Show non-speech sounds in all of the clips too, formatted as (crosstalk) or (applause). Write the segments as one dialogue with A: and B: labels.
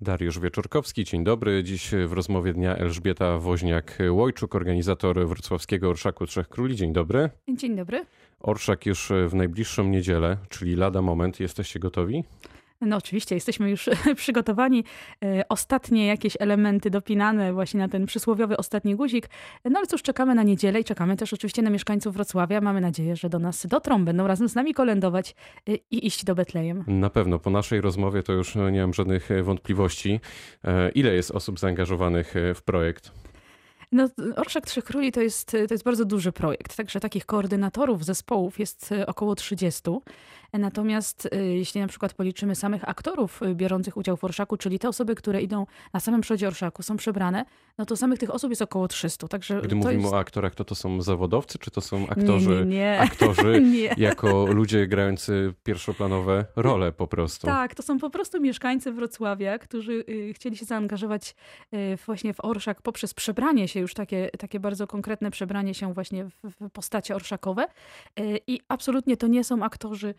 A: Dariusz Wieczorkowski, dzień dobry. Dziś w rozmowie dnia Elżbieta Woźniak-Łojczuk, organizator wrocławskiego Orszaku Trzech Króli. Dzień dobry.
B: Dzień dobry.
A: Orszak już w najbliższą niedzielę, czyli lada moment. Jesteście gotowi?
B: No oczywiście, jesteśmy już (laughs) przygotowani. E, ostatnie jakieś elementy dopinane właśnie na ten przysłowiowy ostatni guzik. No ale cóż, czekamy na niedzielę i czekamy też oczywiście na mieszkańców Wrocławia. Mamy nadzieję, że do nas dotrą, będą razem z nami kolędować e, i iść do Betlejem.
A: Na pewno. Po naszej rozmowie to już nie mam żadnych wątpliwości. E, ile jest osób zaangażowanych w projekt?
B: No, Orszak Trzech Króli to jest, to jest bardzo duży projekt, także takich koordynatorów zespołów jest około 30. Natomiast y, jeśli na przykład policzymy samych aktorów y, biorących udział w orszaku, czyli te osoby, które idą na samym przodzie orszaku, są przebrane, no to samych tych osób jest około 300. Także
A: Gdy mówimy
B: jest...
A: o aktorach, to to są zawodowcy, czy to są aktorzy,
B: nie, nie, (laughs) nie.
A: aktorzy jako ludzie grający pierwszoplanowe role po prostu?
B: Tak, to są po prostu mieszkańcy Wrocławia, którzy y, chcieli się zaangażować właśnie w orszak poprzez przebranie się, już takie, takie bardzo konkretne przebranie się właśnie w postacie orszakowe. I absolutnie to nie są aktorzy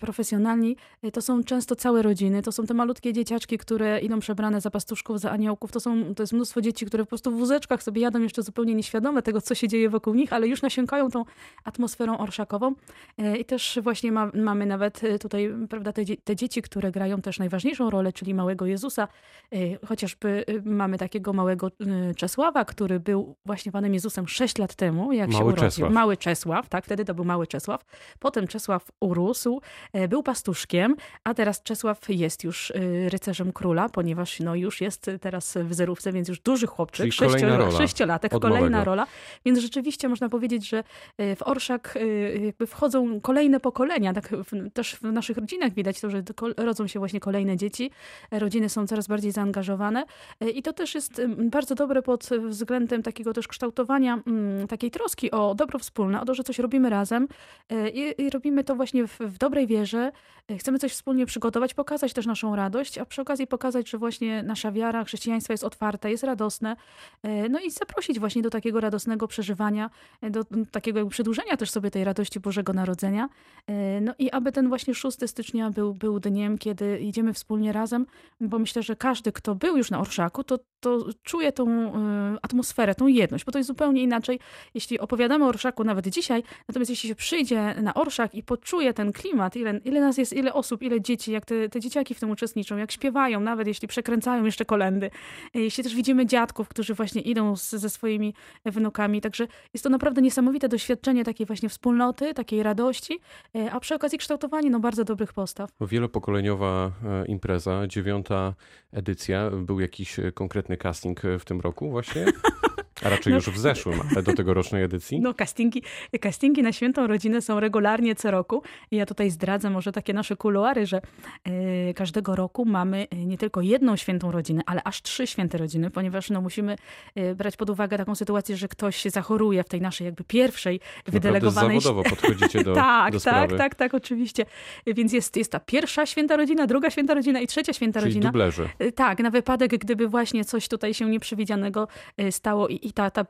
B: profesjonalni, y, to są często całe rodziny, to są te malutkie dzieciaczki, które idą przebrane za pastuszków, za aniołków, to, są, to jest mnóstwo dzieci, które po prostu w wózeczkach sobie jadą jeszcze zupełnie nieświadome tego, co się dzieje wokół nich, ale już nasiąkają tą atmosferą orszakową y, i też właśnie ma, mamy nawet tutaj, prawda, te, te dzieci, które grają też najważniejszą rolę, czyli małego Jezusa, chociażby mamy takiego małego Czesława, który był właśnie Panem Jezusem 6 lat temu, jak
A: mały
B: się urodził.
A: Czesław.
B: Mały Czesław, tak, wtedy to był mały Czesław. Potem Czesław urósł, e, był pastuszkiem, a teraz Czesław jest już e, rycerzem króla, ponieważ no, już jest teraz w zerówce, więc już duży chłopczyk,
A: sześcio,
B: sześciolatek, kolejna małego. rola. Więc rzeczywiście można powiedzieć, że e, w Orszak jakby wchodzą kolejne pokolenia. Tak też w naszych rodzinach widać to, że rodzą się właśnie kolejne dzieci. Rodziny są coraz bardziej zaangażowane i to też jest bardzo dobre pod względem takiego też kształtowania takiej troski o dobro wspólne, o to, że coś robimy razem i, i robimy to właśnie w, w dobrej wierze, e, chcemy coś wspólnie przygotować, pokazać też naszą radość, a przy okazji pokazać, że właśnie nasza wiara, chrześcijaństwo jest otwarte, jest radosne. E, no i zaprosić właśnie do takiego radosnego przeżywania, e, do takiego przedłużenia też sobie tej radości Bożego Narodzenia. No i aby ten właśnie 6 stycznia był, był dniem, kiedy idziemy wspólnie razem, bo myślę, że każdy, kto był już na Orszaku, to, to czuje tą atmosferę, tą jedność, bo to jest zupełnie inaczej, jeśli opowiadamy o Orszaku nawet dzisiaj, natomiast jeśli się przyjdzie na Orszak i poczuje ten klimat, ile, ile nas jest, ile osób, ile dzieci, jak te, te dzieciaki w tym uczestniczą, jak śpiewają, nawet jeśli przekręcają jeszcze kolendy. E, jeśli też widzimy dziadków, którzy właśnie idą z, ze swoimi wnukami. Także jest to naprawdę niesamowite doświadczenie takiej właśnie wspólnoty, takiej radości, e, a przy okazji kształtowanie no, bardzo dobrych postaw.
A: Wielopokoleniowa e, impreza, dziewiąta edycja. Był jakiś konkretny casting w tym roku właśnie? (laughs) A raczej no, już w zeszłym, ale do tegorocznej edycji?
B: No, castingi, castingi na świętą rodzinę są regularnie co roku. I ja tutaj zdradzę może takie nasze kuluary, że y, każdego roku mamy e, nie tylko jedną świętą rodzinę, ale aż trzy święte rodziny, ponieważ no, musimy y, brać pod uwagę taką sytuację, że ktoś się zachoruje w tej naszej jakby pierwszej wydelegowanej...
A: zawodowo podchodzicie do,
B: tak, (laughs)
A: do
B: tak, sprawy. Tak, tak, tak, oczywiście. Więc jest, jest ta pierwsza święta rodzina, druga święta rodzina i trzecia święta
A: Czyli
B: rodzina.
A: dublerzy.
B: Tak, na wypadek, gdyby właśnie coś tutaj się nieprzewidzianego stało i, i ta, ta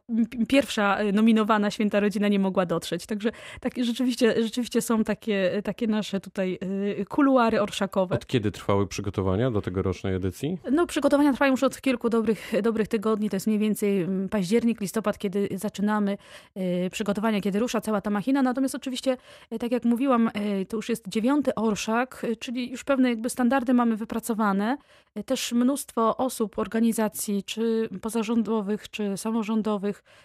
B: pierwsza nominowana święta rodzina nie mogła dotrzeć. Także tak, rzeczywiście, rzeczywiście są takie, takie nasze tutaj y, kuluary orszakowe.
A: Od kiedy trwały przygotowania do tegorocznej edycji?
B: No przygotowania trwają już od kilku dobrych, dobrych tygodni. To jest mniej więcej październik, listopad, kiedy zaczynamy przygotowania, kiedy rusza cała ta machina. Natomiast oczywiście, tak jak mówiłam, to już jest dziewiąty orszak, czyli już pewne jakby standardy mamy wypracowane. Też mnóstwo osób, organizacji, czy pozarządowych, czy samorządowych,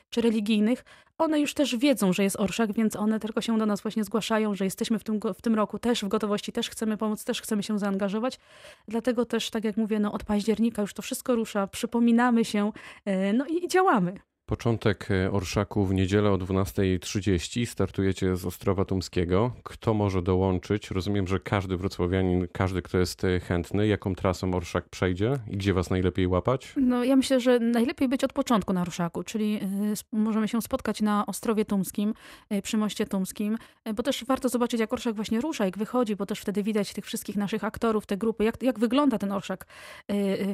B: czy religijnych, one już też wiedzą, że jest orszak, więc one tylko się do nas właśnie zgłaszają, że jesteśmy w tym, w tym roku też w gotowości, też chcemy pomóc, też chcemy się zaangażować. Dlatego też, tak jak mówię, no, od października już to wszystko rusza, przypominamy się, e, no i działamy.
A: Początek e, Orszaku w niedzielę o 12.30. Startujecie z Ostrowa Tumskiego. Kto może dołączyć? Rozumiem, że każdy wrocławianin, każdy, kto jest e, chętny. Jaką trasą Orszak przejdzie i gdzie was najlepiej łapać?
B: No ja myślę, że najlepiej być od początku na Orszaku, czyli e, możemy się spotkać na Ostrowie Tumskim, przy Moście Tumskim, bo też warto zobaczyć, jak Orszak właśnie rusza, jak wychodzi, bo też wtedy widać tych wszystkich naszych aktorów, te grupy, jak, jak wygląda ten Orszak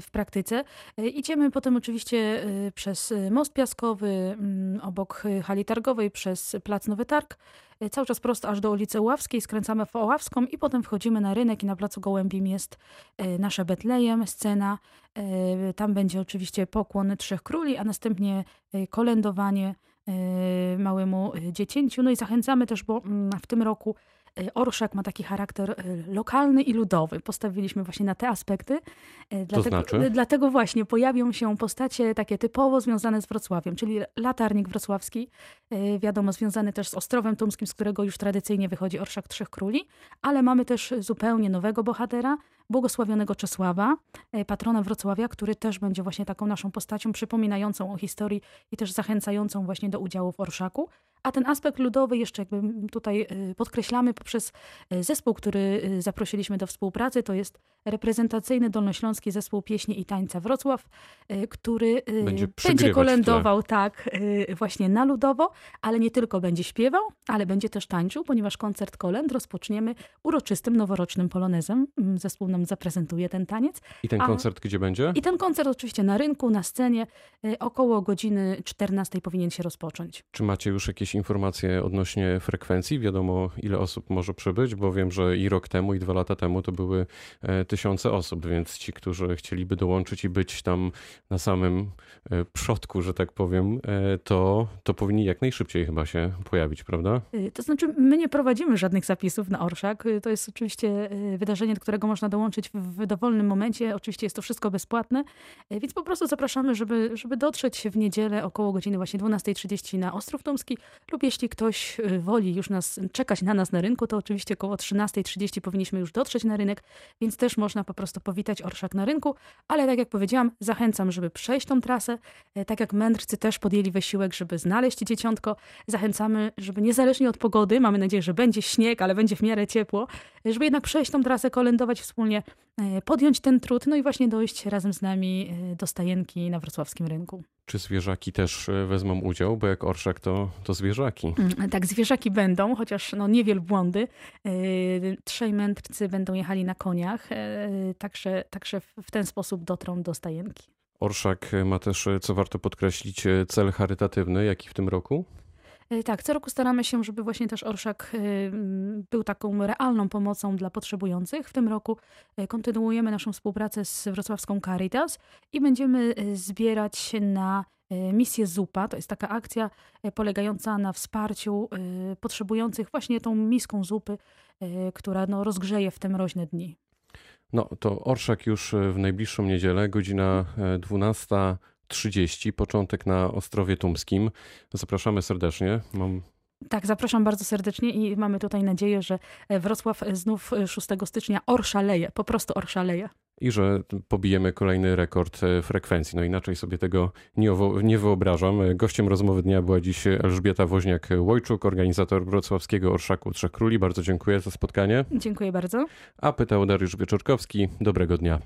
B: w praktyce. Idziemy potem oczywiście przez Most Piaskowy, Mm, obok hali targowej przez Plac Nowy Targ, cały czas prosto aż do ulicy Ławskiej, skręcamy w Oławską i potem wchodzimy na rynek i na Placu Gołębim jest nasze Betlejem, scena. Tam będzie oczywiście pokłon Trzech Króli, a następnie kolędowanie małemu dziecięciu. No i zachęcamy też, bo mm, w tym roku E, Orszak ma taki charakter e, lokalny i ludowy. Postawiliśmy właśnie na te aspekty.
A: E, dlatego, to znaczy?
B: dlatego właśnie pojawią się postacie takie typowo związane z Wrocławiem, czyli latarnik wrocławski, wiadomo, związany też z Ostrowem Tumskim, z którego już tradycyjnie wychodzi Orszak Trzech Króli, ale mamy też zupełnie nowego bohatera, błogosławionego Czesława, patrona Wrocławia, który też będzie właśnie taką naszą postacią przypominającą o historii i też zachęcającą właśnie do udziału w Orszaku. A ten aspekt ludowy jeszcze jakby tutaj y, podkreślamy poprzez y, zespół, który zaprosiliśmy do współpracy. To jest reprezentacyjny Dolnośląski Zespół Pieśni i Tańca Wrocław, który będzie, będzie kolędował tak właśnie na ludowo, ale nie tylko będzie śpiewał, ale będzie też tańczył, ponieważ koncert kolęd rozpoczniemy uroczystym noworocznym polonezem. Mm, zespół nam zaprezentuje ten taniec.
A: I ten koncert A, gdzie będzie?
B: I ten koncert oczywiście na rynku, na scenie. Około godziny 14 powinien się rozpocząć.
A: Czy macie już jakieś informacje odnośnie frekwencji? Wiadomo, ile osób może przybyć, bo wiem, że i rok temu, i dwa lata temu to były e, tysiące osób, więc ci, którzy chcieliby dołączyć i być tam na samym e, przodku, że tak powiem, e, to, to powinni jak najszybciej chyba się pojawić, prawda?
B: Y, to znaczy, my nie prowadzimy żadnych zapisów na Orszak. Y, to jest oczywiście y, wydarzenie, do którego można dołączyć w dowolnym momencie. Oczywiście jest to wszystko bezpłatne, więc po prostu zapraszamy, żeby, żeby dotrzeć w niedzielę około godziny właśnie 12.30 na Ostrów Tomski lub jeśli ktoś y, woli już nas czekać na nas na rynku, to oczywiście około 13.30 powinniśmy już dotrzeć na rynek, więc też można po prostu powitać orszak na rynku, ale tak jak powiedziałam, zachęcam, żeby przejść tą trasę. E, tak jak mędrcy też podjęli wysiłek, żeby znaleźć dzieciątko, zachęcamy, żeby niezależnie od pogody, mamy nadzieję, że będzie śnieg, ale będzie w miarę ciepło, e, żeby jednak przejść tą trasę, kolędować wspólnie, e, podjąć ten trud, no i właśnie dojść razem z nami do stajenki na wrocławskim rynku.
A: Czy zwierzaki też e, wezmą udział? Bo jak orszak, to, to zwierzaki.
B: Mm, tak, zwierzaki będą, chociaż no, nie wielbłądy. E, trzej mędrcy będą jechali na koniach, e, także, także w ten sposób dotrą do stajenki.
A: Orszak ma też, co warto podkreślić, cel charytatywny, jaki w tym roku?
B: Tak, co roku staramy się, żeby właśnie też Orszak był taką realną pomocą dla potrzebujących. W tym roku kontynuujemy naszą współpracę z wrocławską Caritas i będziemy zbierać na misję Zupa. To jest taka akcja polegająca na wsparciu potrzebujących właśnie tą miską zupy, która no, rozgrzeje w te mroźne dni.
A: No to Orszak już w najbliższą niedzielę, godzina 12. 30, początek na Ostrowie Tumskim. Zapraszamy serdecznie. Mam
B: tak, zapraszam bardzo serdecznie i mamy tutaj nadzieję, że Wrocław znów 6 stycznia orszaleje, po prostu orszaleje.
A: I że pobijemy kolejny rekord e, frekwencji. No inaczej sobie tego nie, nie wyobrażam. Gościem rozmowy dnia była dziś Elżbieta Woźniak-Łojczuk, organizator wrocławskiego Orszaku Trzech Króli. Bardzo dziękuję za spotkanie.
B: Dziękuję bardzo.
A: A pytał Dariusz Wieczorkowski. Dobrego dnia.